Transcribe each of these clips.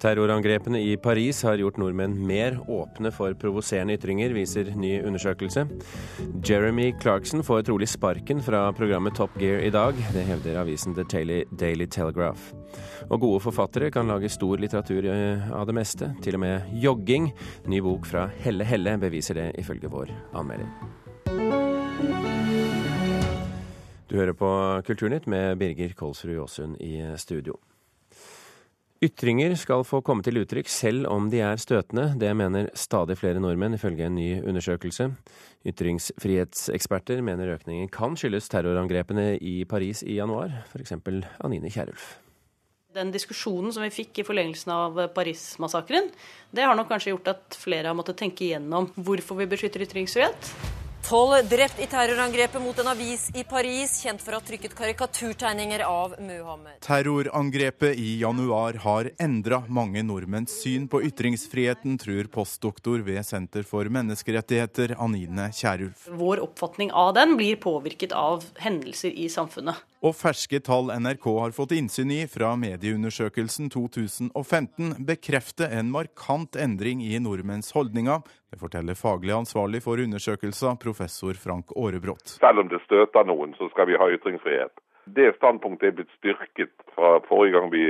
Terrorangrepene i Paris har gjort nordmenn mer åpne for provoserende ytringer, viser ny undersøkelse. Jeremy Clarkson får trolig sparken fra programmet Top Gear i dag. Det hevder avisen The Daily Telegraph. Og gode forfattere kan lage stor litteratur eh, av det meste, til og med jogging. Ny bok fra Helle Helle beviser det, ifølge vår anmelder. Du hører på Kulturnytt med Birger Kolsrud Jåsund i studio. Ytringer skal få komme til uttrykk selv om de er støtende. Det mener stadig flere nordmenn, ifølge en ny undersøkelse. Ytringsfrihetseksperter mener økningen kan skyldes terrorangrepene i Paris i januar, f.eks. Anine Kierulf. Den diskusjonen som vi fikk i forlengelsen av Paris-massakren, det har nok kanskje gjort at flere har måttet tenke igjennom hvorfor vi beskytter ytringsfrihet. Tolv drept i terrorangrepet mot en avis i Paris, kjent for å ha trykket karikaturtegninger av Muhammed. Terrorangrepet i januar har endra mange nordmenns syn på ytringsfriheten, tror postdoktor ved Senter for menneskerettigheter Anine Kierulf. Vår oppfatning av den blir påvirket av hendelser i samfunnet. Og ferske tall NRK har fått innsyn i fra medieundersøkelsen 2015, bekrefter en markant endring i nordmenns holdninger. Det forteller faglig ansvarlig for undersøkelser, professor Frank Aarebrot. Selv om det støter noen, så skal vi ha ytringsfrihet. Det standpunktet er blitt styrket fra forrige gang vi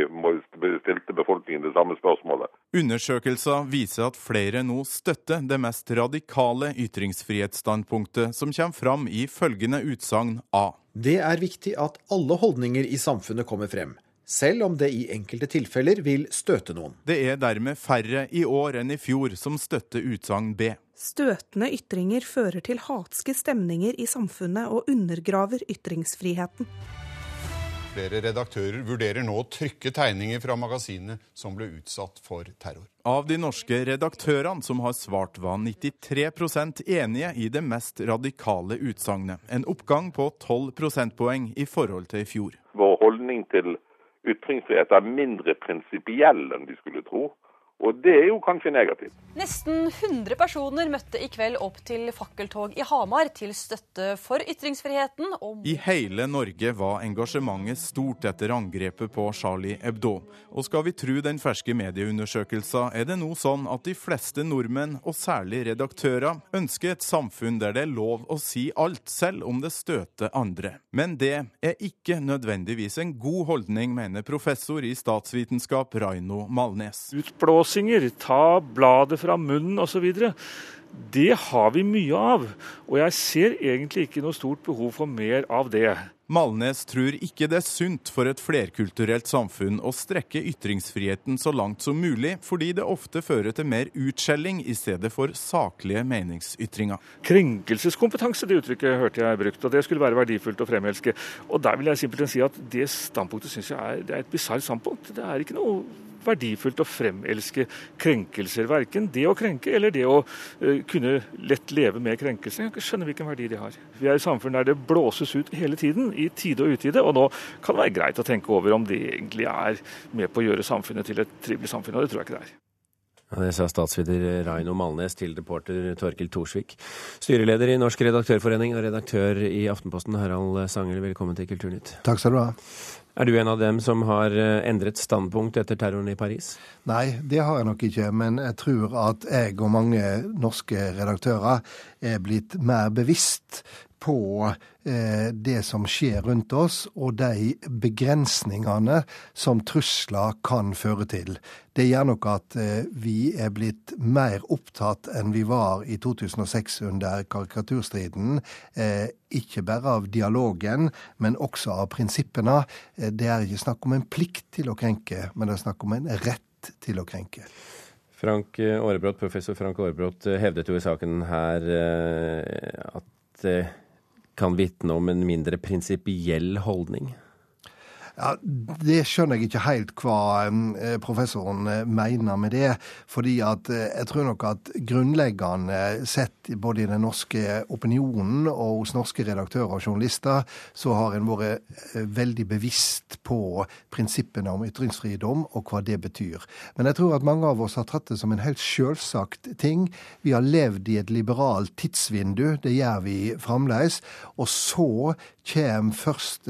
stilte befolkningen det samme spørsmålet. Undersøkelser viser at flere nå støtter det mest radikale ytringsfrihetsstandpunktet, som kommer fram i følgende utsagn A. Det er viktig at alle holdninger i samfunnet kommer frem, selv om det i enkelte tilfeller vil støte noen. Det er dermed færre i år enn i fjor som støtter utsagn B. Støtende ytringer fører til hatske stemninger i samfunnet og undergraver ytringsfriheten. Flere redaktører vurderer nå å trykke tegninger fra magasinet som ble utsatt for terror. Av de norske redaktørene som har svart, var 93% enige i det mest radikale utsagnet. En oppgang på 12 prosentpoeng i forhold til i fjor. Vår holdning til ytringsfrihet er mindre prinsipiell enn vi skulle tro. Og det er jo kanskje negativt. Nesten 100 personer møtte i kveld opp til fakkeltog i Hamar til støtte for ytringsfriheten. I hele Norge var engasjementet stort etter angrepet på Charlie Hebdo. Og skal vi tro den ferske medieundersøkelsen, er det nå sånn at de fleste nordmenn, og særlig redaktører, ønsker et samfunn der det er lov å si alt, selv om det støter andre. Men det er ikke nødvendigvis en god holdning, mener professor i statsvitenskap Raino Malnes. Utblås avblåsinger, ta bladet fra munnen osv. Det har vi mye av, og jeg ser egentlig ikke noe stort behov for mer av det. Malnes tror ikke det er sunt for et flerkulturelt samfunn å strekke ytringsfriheten så langt som mulig, fordi det ofte fører til mer utskjelling i stedet for saklige meningsytringer. Krenkelseskompetanse, det uttrykket hørte jeg brukt, og det skulle være verdifullt å fremelske. Og der vil jeg simpelthen si at det standpunktet syns jeg er, er et bisart standpunkt. Det er ikke noe verdifullt å fremelske krenkelser. Verken det å krenke eller det å uh, kunne lett leve med krenkelser. Jeg kan ikke skjønne hvilken verdi de har. Vi er i samfunn der det blåses ut hele tiden, i tide og utide. Og nå kan det være greit å tenke over om det egentlig er med på å gjøre samfunnet til et trivelig samfunn, og det tror jeg ikke det er. Ja, det sa statsviter Raino Malnes til reporter Torkil Thorsvik. Styreleder i Norsk redaktørforening og redaktør i Aftenposten, Harald Sanger, velkommen til Kulturnytt. Takk skal du ha. Er du en av dem som har eh, endret standpunkt etter terroren i Paris? Nei, det har jeg nok ikke. Men jeg tror at jeg og mange norske redaktører er blitt mer bevisst på eh, det som skjer rundt oss, og de begrensningene som trusler kan føre til. Det gjør nok at eh, vi er blitt mer opptatt enn vi var i 2006 under karikaturstriden. Eh, ikke bare av dialogen, men også av prinsippene. Eh, det er ikke snakk om en plikt til å krenke, men det er snakk om en rett til å krenke. Frank Aarebrot, Professor Frank Aarebrot hevdet jo i saken her at det kan vitne om en mindre prinsipiell holdning? Ja, Det skjønner jeg ikke helt hva eh, professoren eh, mener med det. fordi at eh, jeg tror nok at grunnleggende sett både i den norske opinionen og hos norske redaktører og journalister, så har en vært veldig bevisst på prinsippene om ytringsfrihet og hva det betyr. Men jeg tror at mange av oss har tatt det som en helt selvsagt ting. Vi har levd i et liberalt tidsvindu, det gjør vi fremdeles. Og så kommer først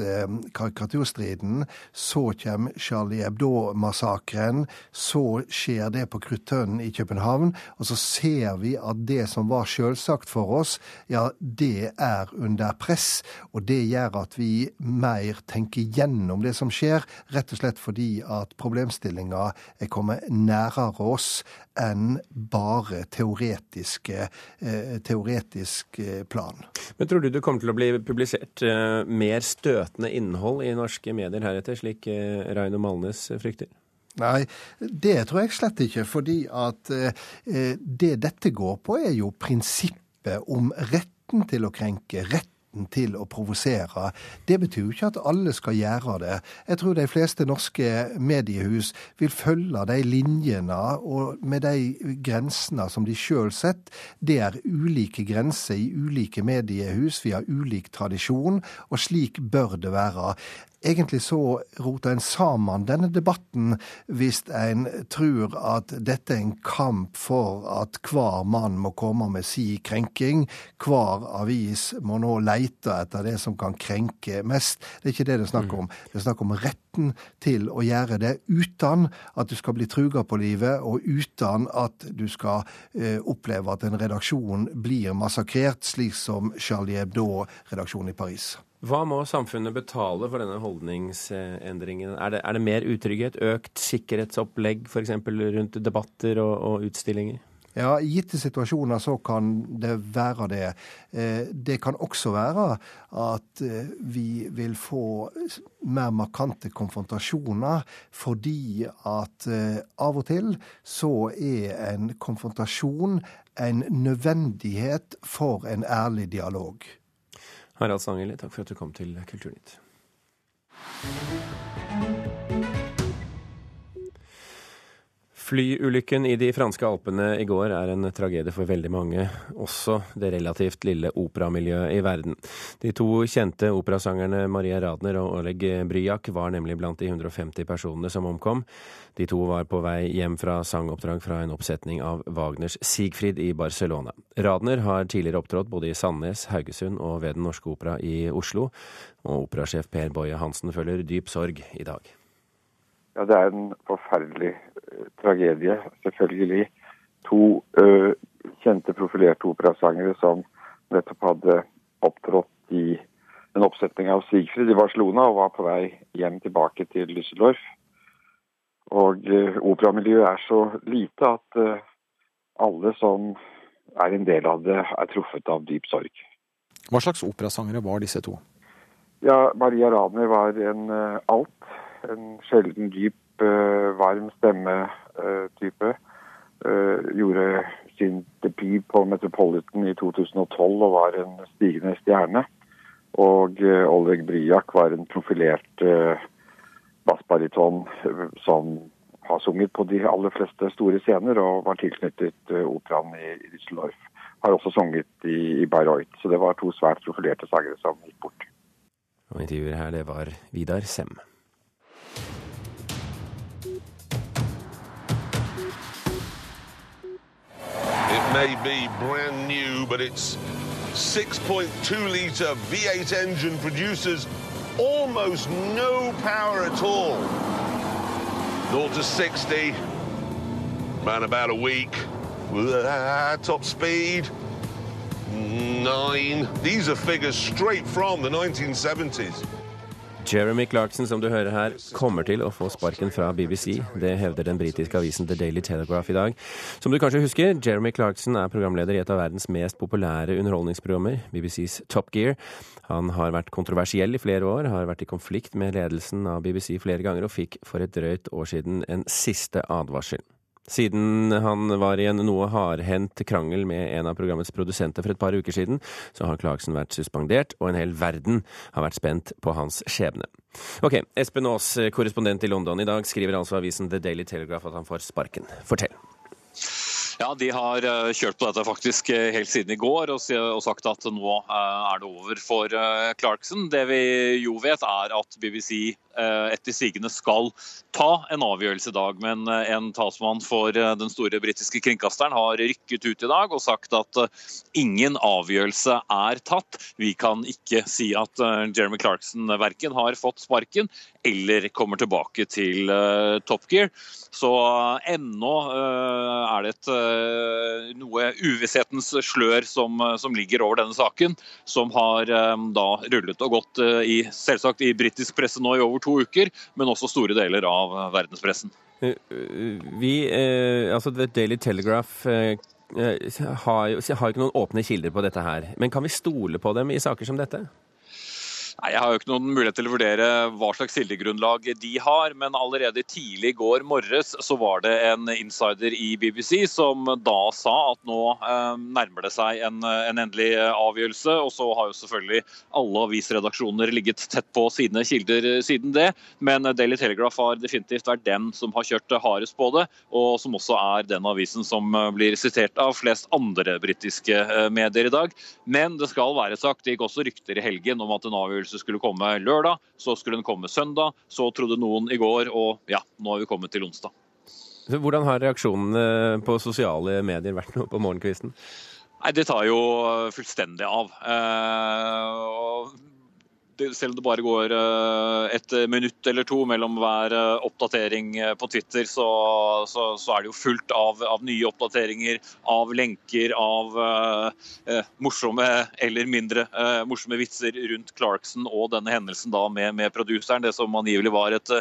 karikaturstriden Så kommer Charlie Hebdo-massakren, så skjer det på Kruttønnen i København, og så ser vi at det som var selvsagt for oss, ja, det er under press. Og det gjør at vi mer tenker gjennom det som skjer, rett og slett fordi at problemstillinga er kommet nærere oss enn bare teoretiske, eh, teoretisk eh, plan. Men Tror du det kommer til å bli publisert eh, mer støtende innhold i norske medier heretter, slik Reino Malnes frykter? Nei, det tror jeg slett ikke. Fordi at det dette går på, er jo prinsippet om retten til å krenke. Rett retten til å provosere. Det betyr jo ikke at alle skal gjøre det. Jeg tror de fleste norske mediehus vil følge de linjene og med de grensene som de sjøl setter. Det er ulike grenser i ulike mediehus. Vi har ulik tradisjon, og slik bør det være. Egentlig så roter en sammen denne debatten hvis en tror at dette er en kamp for at hver mann må komme med si krenking. Hver avis må nå leite etter det som kan krenke mest. Det er ikke det det er snakk om. Det er snakk om retten til å gjøre det uten at du skal bli truga på livet, og uten at du skal eh, oppleve at en redaksjon blir massakrert, slik som Charlie Hebdo-redaksjonen i Paris. Hva må samfunnet betale for denne holdningsendringen? Er det, er det mer utrygghet, økt sikkerhetsopplegg f.eks. rundt debatter og, og, utstillinger? Ja, I gitte situasjoner så kan det være det. Eh, det kan også være at eh, vi vil få mer markante konfrontasjoner fordi at eh, av og til så er en konfrontasjon en nødvendighet for en ærlig dialog. Harald Sangeli, takk for at du kom til Kulturnytt. Flyulykken i de franske alpene i går er en tragedie for veldig mange, også det relativt lille operamiljøet i verden. De to kjente operasangerne Maria Radner og Oleg Bryak var nemlig blant de 150 personene som omkom. De to var på vei hjem fra sangoppdrag fra en oppsetning av Wagners Sigfrid i Barcelona. Radner har tidligere opptrådt både i Sandnes, Haugesund og ved Den Norske Opera i Oslo, og operasjef Per Boje Hansen føler dyp sorg i dag. Ja, Det er en forferdelig uh, tragedie, selvfølgelig. To uh, kjente profilerte operasangere som nettopp hadde opptrådt i en oppsetning av Sigfrid i Barcelona og var på vei hjem tilbake til Düsseldorf. Og uh, operamiljøet er så lite at alle som er en del av det, er truffet av dyp sorg. Hva slags operasangere var disse to? Ja, Maria Radner var en alt en sjelden dyp, uh, varm stemme-type. Uh, gjorde sin debut på Metropolitan i 2012 og var en stigende stjerne. Og Oleg Bryak var en profilert bassbariton som har sunget på de aller fleste store scener og var tilknyttet operaen i Düsseldorf. Har også sunget i, i Bayreuth, så det var to svært profilerte sangere som gikk bort. Og intervjuer her, det var Vidar Sem. May be brand new, but its 6.2 litre V8 engine produces almost no power at all. 0 to 60, around about a week. Ah, top speed, 9. These are figures straight from the 1970s. Jeremy Clarkson, som du hører her, kommer til å få sparken fra BBC. Det hevder den britiske avisen The Daily Telegraph i dag. Som du kanskje husker, Jeremy Clarkson er programleder i et av verdens mest populære underholdningsprogrammer, BBCs Top Gear. Han har vært kontroversiell i flere år, har vært i konflikt med ledelsen av BBC flere ganger, og fikk for et drøyt år siden en siste advarsel. Siden han var i en noe hardhendt krangel med en av programmets produsenter for et par uker siden, så har Clarkson vært suspendert, og en hel verden har vært spent på hans skjebne. Ok, Espen Aas, korrespondent i London. I dag skriver altså avisen The Daily Telegraph at han får sparken. Fortell. Ja, De har eh, kjørt på dette faktisk eh, helt siden i går og sagt at nå eh, er det over for Clarkson. Det vi jo vet, er at BBC etter sigende skal ta en avgjørelse i dag. Men en talsmann for den store britiske kringkasteren har rykket ut i dag og sagt at ingen avgjørelse er tatt. Vi kan ikke si at Jeremy Clarkson verken har fått sparken eller kommer tilbake til Top Gear. Så ennå er det et uh, noe uvisshetens slør som, som, ligger over denne saken, som har um, da rullet og gått i, selvsagt i britisk presse nå i over to uker, men også store deler av verdenspressen. Vi, altså The Daily Telegraph har jo ikke noen åpne kilder på dette her, men kan vi stole på dem i saker som dette? Nei, Jeg har jo ikke noen mulighet til å vurdere hva slags kildegrunnlag de har, men allerede tidlig i går morges så var det en insider i BBC som da sa at nå eh, nærmer det seg en, en, endelig avgjørelse. Og så har jo selvfølgelig alle avisredaksjoner ligget tett på sine kilder siden det. Men Daily Telegraph har definitivt vært den som har kjørt hardest på det, og som også er den avisen som blir sitert av flest andre britiske eh, medier i dag. Men det skal være sagt, det gikk også rykter i helgen om at en avgjørelse avgjørelse skulle komme lørdag, så skulle den komme søndag. Så trodde noen i går, og ja, nå har vi kommet til onsdag. Hvordan har reaksjonene på sosiale medier vært nå på morgenkvisten? Nei, Det tar jo fullstendig av. Eh, selv om det bare går eh, et minutt eller to mellom hver eh, oppdatering eh, på Twitter, så, så, så er det jo fullt av, av, nye oppdateringer, av lenker, av eh, morsomme eller mindre eh, morsomme vitser rundt Clarkson og denne hendelsen da med, med produseren. Det som angivelig var et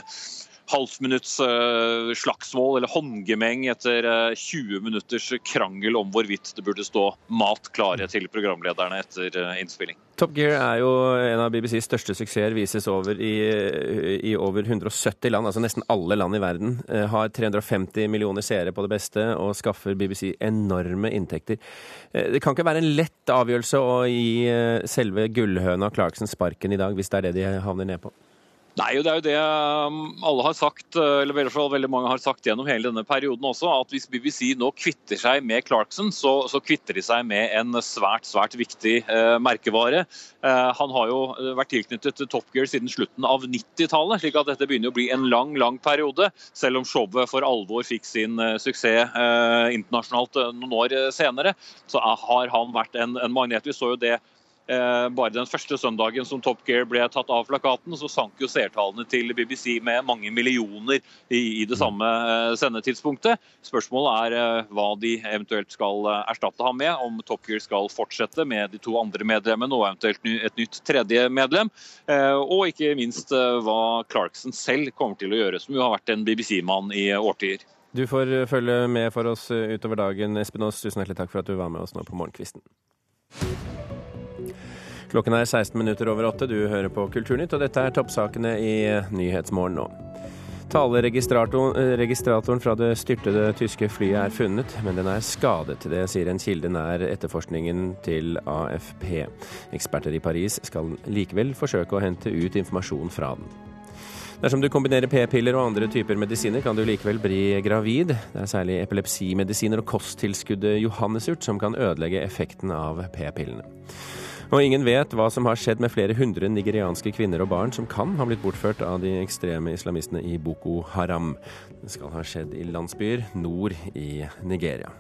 halvminutts uh, slagsmål eller håndgemeng etter uh, 20 minutters krangel om hvorvidt det burde stå mat klare til programlederne etter uh, innspilling. Top Gear er jo en av BBCs største suksesser, vises over i, i, over 170 land, altså nesten alle land i verden. Har 350 millioner seere på det beste og skaffer BBC enorme inntekter. Det kan ikke være en lett avgjørelse å gi selve gullhøna Clarkson sparken i dag, hvis det er det de havner ned på? Nei, det er jo det um, alle har sagt, eh, eller i hvert fall veldig mange har sagt gjennom hele denne perioden også, at hvis BBC nå kvitter seg med Clarkson, så, så kvitter de seg med en svært, svært viktig eh, merkevare. Eh, han har jo vært tilknyttet til Top Gear siden slutten av 90-tallet, slik at dette begynner å bli en lang, lang periode. Selv om showet for alvor fikk sin eh, suksess internasjonalt noen år senere, så har han vært en, en magnet. Vi så jo det bare den første søndagen som Top Gear ble tatt av plakaten, så sank jo seertallene til BBC med mange millioner i, det samme eh, sendetidspunktet. Spørsmålet er eh, hva de eventuelt skal erstatte ham med, om Top Gear skal fortsette med de to andre medlemmene og eventuelt et nytt tredje medlem. Og ikke minst hva Clarkson selv kommer til å gjøre, som jo har vært en BBC-mann i årtier. Du får følge med for oss utover dagen, Espen Aas. Tusen hjertelig takk for at du var med oss nå på Morgenkvisten. Klokken er 16 minutter over åtte. Du hører på Kulturnytt, og dette er toppsakene i Nyhetsmorgen nå. Taleregistratoren fra det styrtede tyske flyet er funnet, men den er skadet. Det sier en kilde nær etterforskningen til AFP. Eksperter i Paris skal likevel forsøke å hente ut informasjon fra den. Dersom du kombinerer p-piller og andre typer medisiner, kan du likevel bli gravid. Det er særlig epilepsimedisiner og kosttilskuddet johannesurt som kan ødelegge effekten av p-pillene. Og ingen vet hva som har skjedd med flere hundre nigerianske kvinner og barn som kan ha blitt bortført av de ekstreme islamistene i Boko Haram. Det skal ha skjedd i landsbyer nord i Nigeria.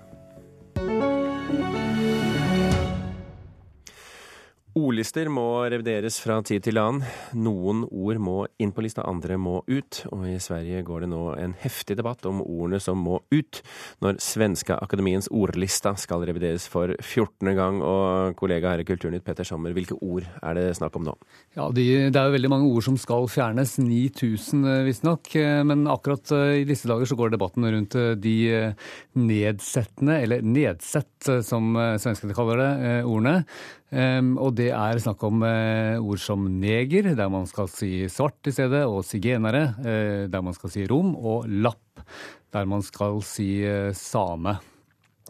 Ordlister må revideres fra tid til annen. Noen ord må inn på lista, andre må ut. Og i Sverige går det nå en heftig debatt om ordene som må ut, når Svenska Akademiens ordlista skal revideres for 14. gang. Og kollega her i Kulturnytt, Petter Sommer, hvilke ord er det snakk om nå? Ja, de, Det er jo veldig mange ord som skal fjernes, 9000 eh, visstnok. Eh, men akkurat eh, i disse dager så går debatten rundt de nedsettende, eller nedsett som svenskene kaller det, ordene. Um, og det er snakk om uh, ord som neger, der man skal si svart i stedet, og sigenere, uh, der man skal si rom, og lapp, der man skal si uh, same.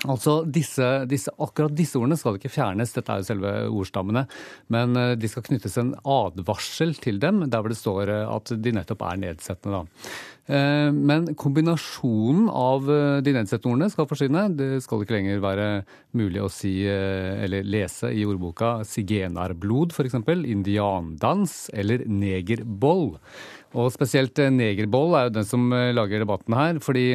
Altså, disse, disse, Akkurat disse ordene skal ikke fjernes, dette er jo selve ordstammene. Men eh, de skal knyttes en advarsel til dem, der hvor det står eh, at de nettopp er nedsettende. Da. Eh, men kombinasjonen av de nedsettende ordene skal forsvinne. Det skal ikke lenger være mulig å si eller lese i ordboka sigenarblod, f.eks., indiandans eller negerboll. Og spesielt negerboll er jo den som lager debatten her. fordi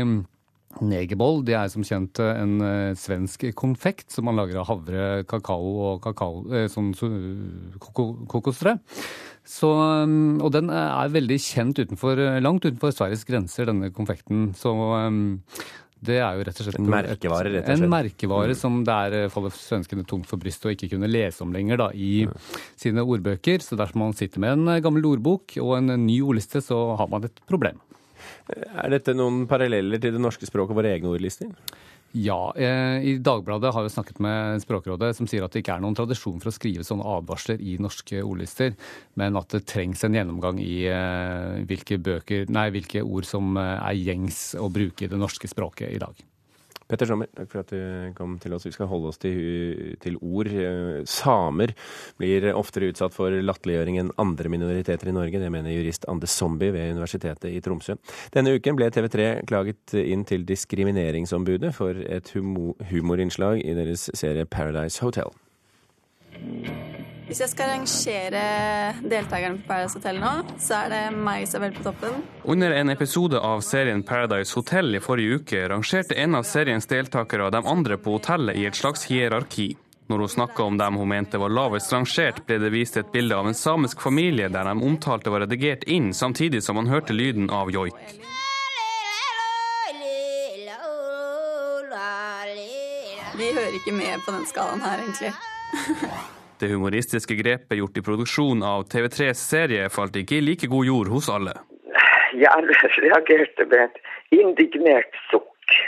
Negerboll det er som kjent en uh, svensk konfekt som man lager av havre, kakao og kakao, uh, sånn uh, kokostre. Så, um, og den er veldig kjent utenfor, langt utenfor Sveriges grenser, denne konfekten. Så um, det er jo rett og slett En merkevare, rett og slett. En merkevare mm. som det er faller svenskene tungt for brystet å ikke kunne lese om lenger da, i mm. sine ordbøker. Så dersom man sitter med en gammel ordbok og en ny ordliste, så har man et problem. Er dette noen paralleller til det norske språket og våre egne ordlister? Ja. Eh, I Dagbladet har vi snakket med Språkrådet, som sier at det ikke er noen tradisjon for å skrive sånne advarsler i norske ordlister, men at det trengs en gjennomgang i eh, hvilke, bøker, nei, hvilke ord som eh, er gjengs å bruke i det norske språket i dag. Petter Sommer, takk for at du kom til oss. Vi skal holde oss til, til, ord. Samer blir oftere utsatt for latterliggjøring enn andre minoriteter i Norge. Det mener jurist Ande Zombie ved Universitetet i Tromsø. Denne uken ble TV3 klaget inn til Diskrimineringsombudet for et humorinnslag i deres serie Paradise Hotel. Hvis jeg skal rangere deltakerne på Paradise Hotel nå, så er det meg Isabel på toppen. Under en episode av serien Paradise Hotel i forrige uke rangerte en av seriens deltakere de andre på hotellet i et slags hierarki. Når hun snakka om dem hun mente var lavest rangert, ble det vist et bilde av en samisk familie der de omtalte var redigert inn, samtidig som man hørte lyden av joik. Vi hører ikke med på den skalaen her, egentlig. Det humoristiske grepet gjort i produksjonen av TV3s serie falt ikke i like god jord hos alle. Jeg reagerte med et indignert sukk.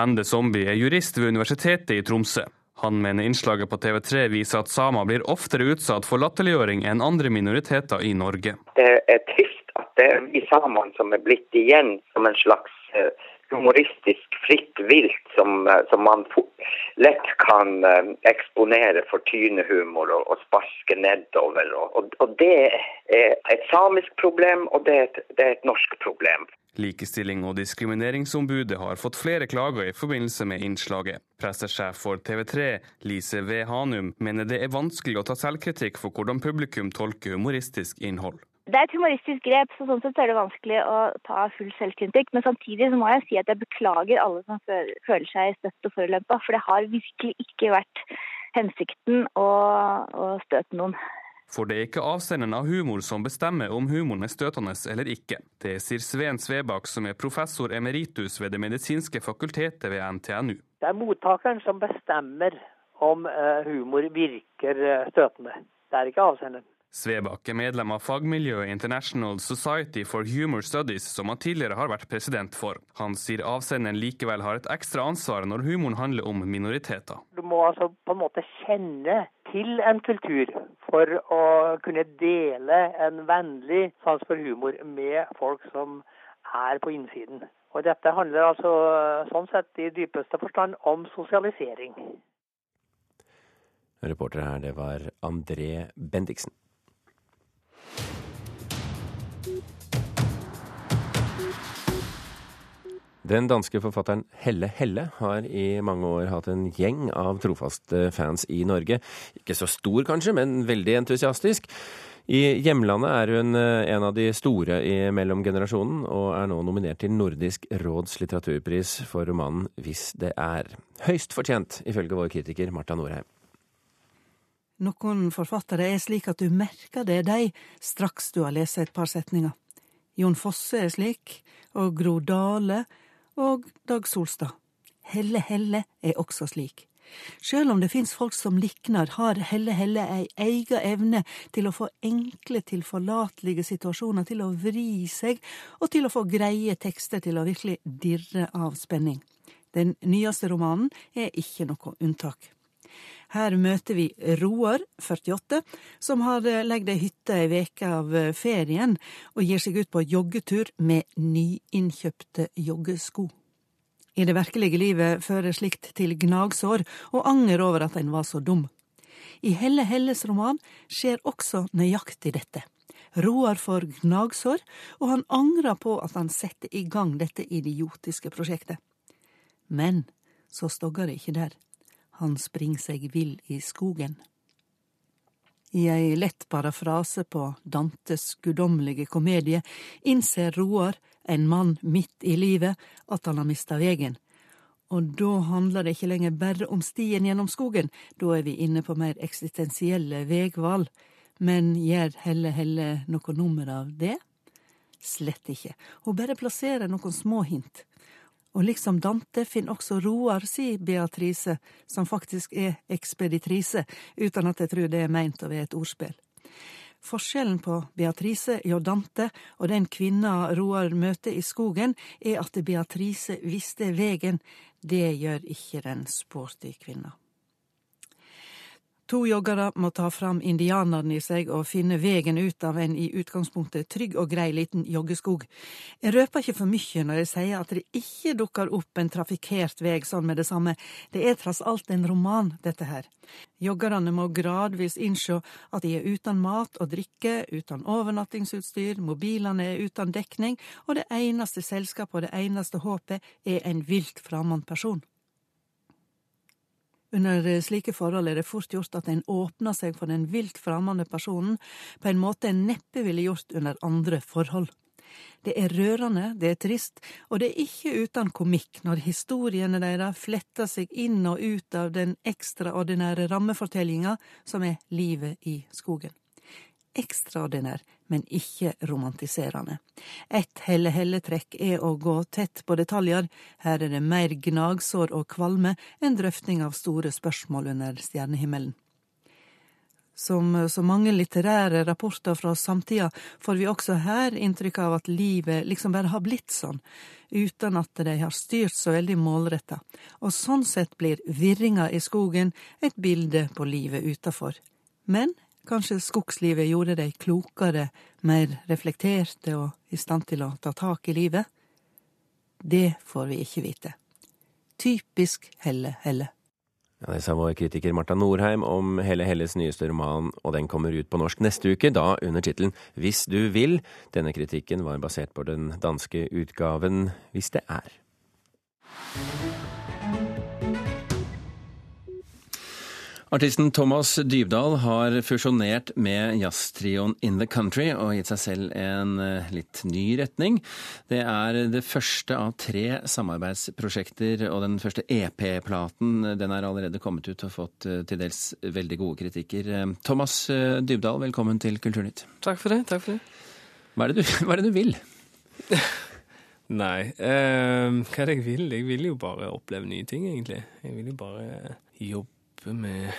Ende Zombie er jurist ved Universitetet i Tromsø. Han mener innslaget på TV3 viser at samer blir oftere utsatt for latterliggjøring enn andre minoriteter i Norge. Det er trist at det er vi samene som er blitt igjen som en slags eh, humoristisk fritt vilt som, eh, som man lett kan eh, eksponere for tynehumor og, og sparke nedover. Og, og, det er et samisk problem, og det er et, det er et norsk problem. Likestilling- og diskrimineringsombudet har fått flere klager i forbindelse med innslaget. Pressesjef for TV3, Lise V. Hanum, mener det er vanskelig å ta selvkritikk for hvordan publikum tolker humoristisk innhold. Det er et humoristisk grep, så sånn sett er det vanskelig å ta full selvkritikk. Men samtidig så må jeg si at jeg beklager alle som føler seg støtt og forulempa. For det har virkelig ikke vært hensikten å, å støte noen. For det er ikke avsenderen av humor som bestemmer om humoren er støtende eller ikke. Det sier Sveen Svebakk, som er professor emeritus ved Det medisinske fakultetet ved NTNU. Det er mottakeren som bestemmer om eh, humor virker eh, støtende. Det er ikke avsenderen. Svebakk er medlem av fagmiljøet International Society for Humor Studies, som han tidligere har vært president for. Han sier avsenderen likevel har et ekstra ansvar når humoren handler om minoriteter. Du må altså på en måte kjenne til en kultur for å kunne dele en vennlig sans for humor med folk som er på innsiden. Og dette handler altså sånn sett i dypeste forstand om sosialisering. Reporter her, det var André Bendiksen. Den danske forfatteren Helle Helle har i mange år hatt en gjeng av trofaste fans i Norge. Ikke så stor kanskje, men veldig entusiastisk. I hjemlandet er hun eh, en av de store i mellomgenerasjonen, og er nå nominert til Nordisk råds litteraturpris for romanen Hvis det er. Høyst fortjent, ifølge vår kritiker Marta Norheim. Noen forfattere er slik at du merker det deg straks du har lest et par setninger. Jon Fosse er slik, og Gro Dale og Dag Solstad. Helle Helle er også slik. Sjøl om det fins folk som liknar, har Helle Helle ei eiga evne til å få enkle, tilforlatelige situasjoner til å vri seg, og til å få greie tekster til å virkelig dirre av spenning. Den nyeste romanen er ikke noe unntak. Her møter vi Roar, 48, som har legget ei hytte ei veke av ferien, og gir seg ut på joggetur med nyinnkjøpte joggesko. I det virkelige livet fører slikt til gnagsår og anger over at en var så dum. I Helle Helles roman skjer også nøyaktig dette. Roar får gnagsår, og han angrer på at han setter i gang dette idiotiske prosjektet. Men så stogger det ikke der. Han springer seg vill i skogen. I ei lett parafrase på Dantes guddommelige komedie innser Roar, en mann midt i livet, at han har mista vegen. Og da handler det ikke lenger bare om stien gjennom skogen, da er vi inne på mer eksistensielle vegvalg. Men gjør Helle Helle noe nummer av det? Slett ikke, hun bare plasserer noen små hint. Og liksom Dante finner også Roar si Beatrice, som faktisk er ekspeditrise, uten at jeg tror det er meint å være et ordspill. Forskjellen på Beatrice og Dante og den kvinna Roar møter i skogen, er at Beatrice visste vegen. Det gjør ikke den sporty kvinna. To joggere må ta fram indianerne i seg og finne vegen ut av en i utgangspunktet trygg og grei liten joggeskog. Jeg røper ikke for mye når jeg sier at det ikke dukker opp en trafikkert veg sånn med det samme. Det er tross alt en roman, dette her. Joggerne må gradvis innsjå at de er uten mat og drikke, uten overnattingsutstyr, mobilene er uten dekning, og det eneste selskapet og det eneste håpet er en vilt fremmed person. Under slike forhold er det fort gjort at en åpner seg for den vilt fremmede personen på en måte en neppe ville gjort under andre forhold. Det er rørende, det er trist, og det er ikke uten komikk når historiene deres fletter seg inn og ut av den ekstraordinære rammefortellinga som er livet i skogen ekstraordinær, men ikke romantiserende. Et helle-helle-trekk er å gå tett på detaljer, her er det mer gnagsår og kvalme enn drøfting av store spørsmål under stjernehimmelen. Som så mange litterære rapporter fra samtida får vi også her inntrykk av at livet liksom bare har blitt sånn, uten at de har styrt så veldig målretta, og sånn sett blir virringa i skogen et bilde på livet utafor. Men Kanskje skogslivet gjorde dei klokere, mer reflekterte og i stand til å ta tak i livet? Det får vi ikke vite. Typisk Helle Helle. Ja, det sa vår kritiker Marta Norheim om Helle Helles nyeste roman, og den kommer ut på norsk neste uke, da under tittelen Hvis du vil. Denne kritikken var basert på den danske utgaven Hvis det er. Artisten Thomas Dybdahl har fusjonert med jazztrioen In The Country og gitt seg selv en eh, litt ny retning. Det er det første av tre samarbeidsprosjekter, og den første EP-platen den er allerede kommet ut og fått eh, til dels veldig gode kritikker. Eh, Thomas Dybdahl, velkommen til Kulturnytt. Takk for det. takk for det. Hva er det du, er det du vil? Nei, eh, hva er det jeg vil? Jeg vil jo bare oppleve nye ting, egentlig. Jeg vil jo bare jobbe jobbe med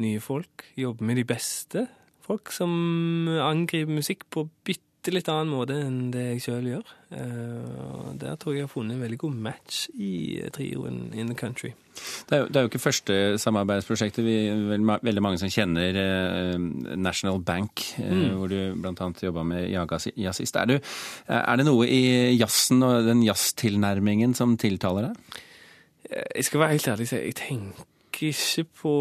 nye folk. Jobbe med de beste. Folk som angriper musikk på bitte litt annen måte enn det jeg sjøl gjør. Uh, der tror jeg jeg har funnet en veldig god match i trioen In The Country. Det er, jo, det er jo ikke første samarbeidsprosjektet. Vi er veldig mange som kjenner uh, National Bank, uh, mm. hvor du bl.a. jobba med jazzist. Er, er det noe i jazzen og den jazztilnærmingen som tiltaler deg? Jeg skal være helt ærlig og si jeg tenker ikke på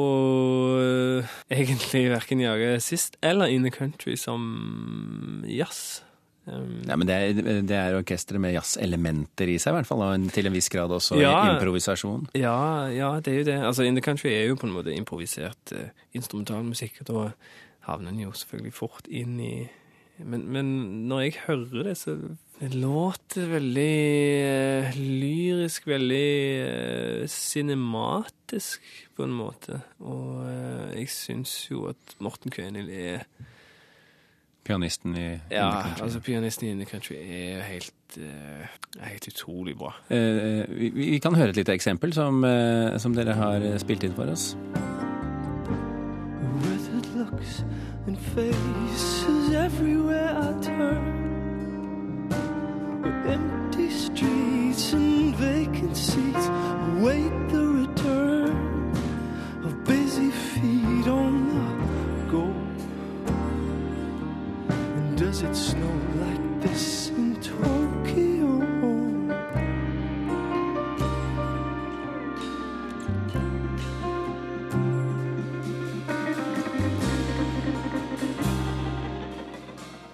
uh, egentlig verken Jage sist eller In the Country som jazz. Um, ja, men det er, det er orkesteret med jazzelementer i seg, i hvert fall, og til en viss grad også ja, improvisasjon. Ja, ja, det er jo det. Altså, In the Country er jo på en måte improvisert uh, instrumentalmusikk, og da havner en jo selvfølgelig fort inn i men, men når jeg hører det, så det låter veldig uh, lyrisk, veldig uh, cinematisk på en måte. Og uh, jeg syns jo at Morten Kønil er Pianisten i Ja, altså pianisten i In The Country er helt, helt utrolig bra. Vi, vi, kan høre et lite eksempel som, som dere har spilt inn for oss. Weathered looks and faces everywhere I turn empty streets and vacant seats await the return of busy feet on the go. And does it snow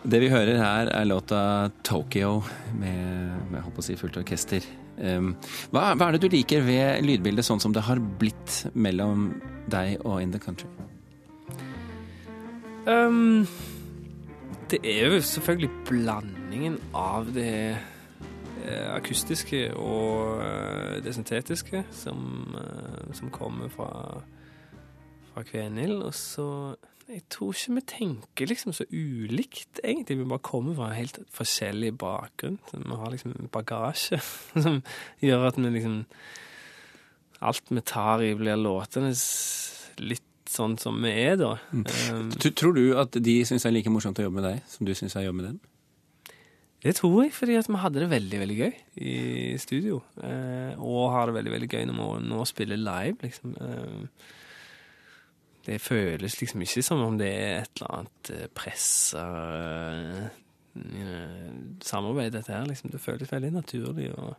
Det vi hører her, er låta 'Tokyo' med, med håper å si fullt orkester. Hva, hva, er det du liker ved lydbildet sånn som det har blitt mellom deg og In The Country? Um, det er jo selvfølgelig blandingen av det eh, akustiske og eh, det syntetiske som, eh, som kommer fra, fra Kvenhild. Og så Jeg tror ikke vi tenker liksom så ulikt, egentlig. Vi bare kommer fra helt forskjellig bakgrunn. Vi har liksom bagasje som gjør at vi liksom Alt vi tar i, blir låtende litt sånn som vi er, da. Mm. Um, tror du at de syns det er like morsomt å jobbe med deg som du syns er å jobbe med dem? Det tror jeg, fordi at vi hadde det veldig veldig gøy i studio. Uh, og har det veldig veldig gøy når vi nå spiller live, liksom. Eh, det føles liksom ikke som om det er et eller annet eh, pressa uh, samarbeid, dette her. Liksom. Det føles veldig naturlig. Og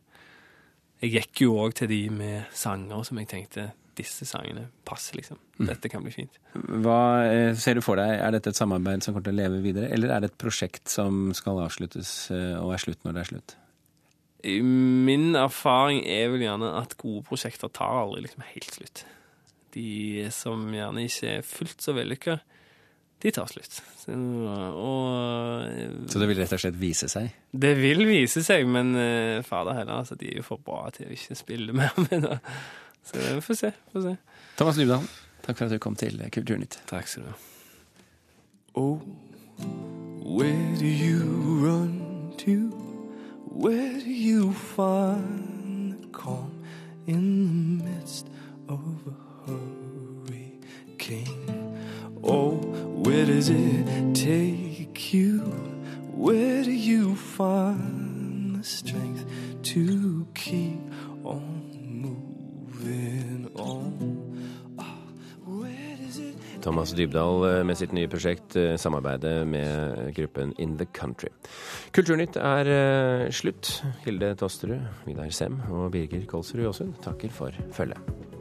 jeg gikk jo òg til de med sanger som jeg tenkte disse sangene passer, liksom. Mm. Dette kan bli fint. Hva ser du for deg? Er dette et samarbeid som kommer til å leve videre, eller er det et prosjekt som skal avsluttes og er slutt når det er slutt? Min erfaring er vel gjerne at gode prosjekter tar aldri liksom helt slutt de som gjerne ikke er fullt så vellykka, de tar slutt. Så, og, så det vil rett og slett vise seg? Det vil vise seg, men uh, fader heller, altså, de er jo for bra til å ikke spille mer med det. Så vi får se. Får se. Thomas Dybdahl, takk for at du kom til Kulturnytt. Takk skal du ha. Oh, where do you run to? Where do you find calm in the midst of a hurricane. Oh, where does it take you? Where do you find the strength to keep on moving on? Thomas Dybdahl eh, med sitt nye prosjekt eh, samarbeider med gruppen In The Country. Kulturnytt er eh, slutt. Hilde Tosterud, Vidar Sem og Birger Kolsrud Aasund takker for følget.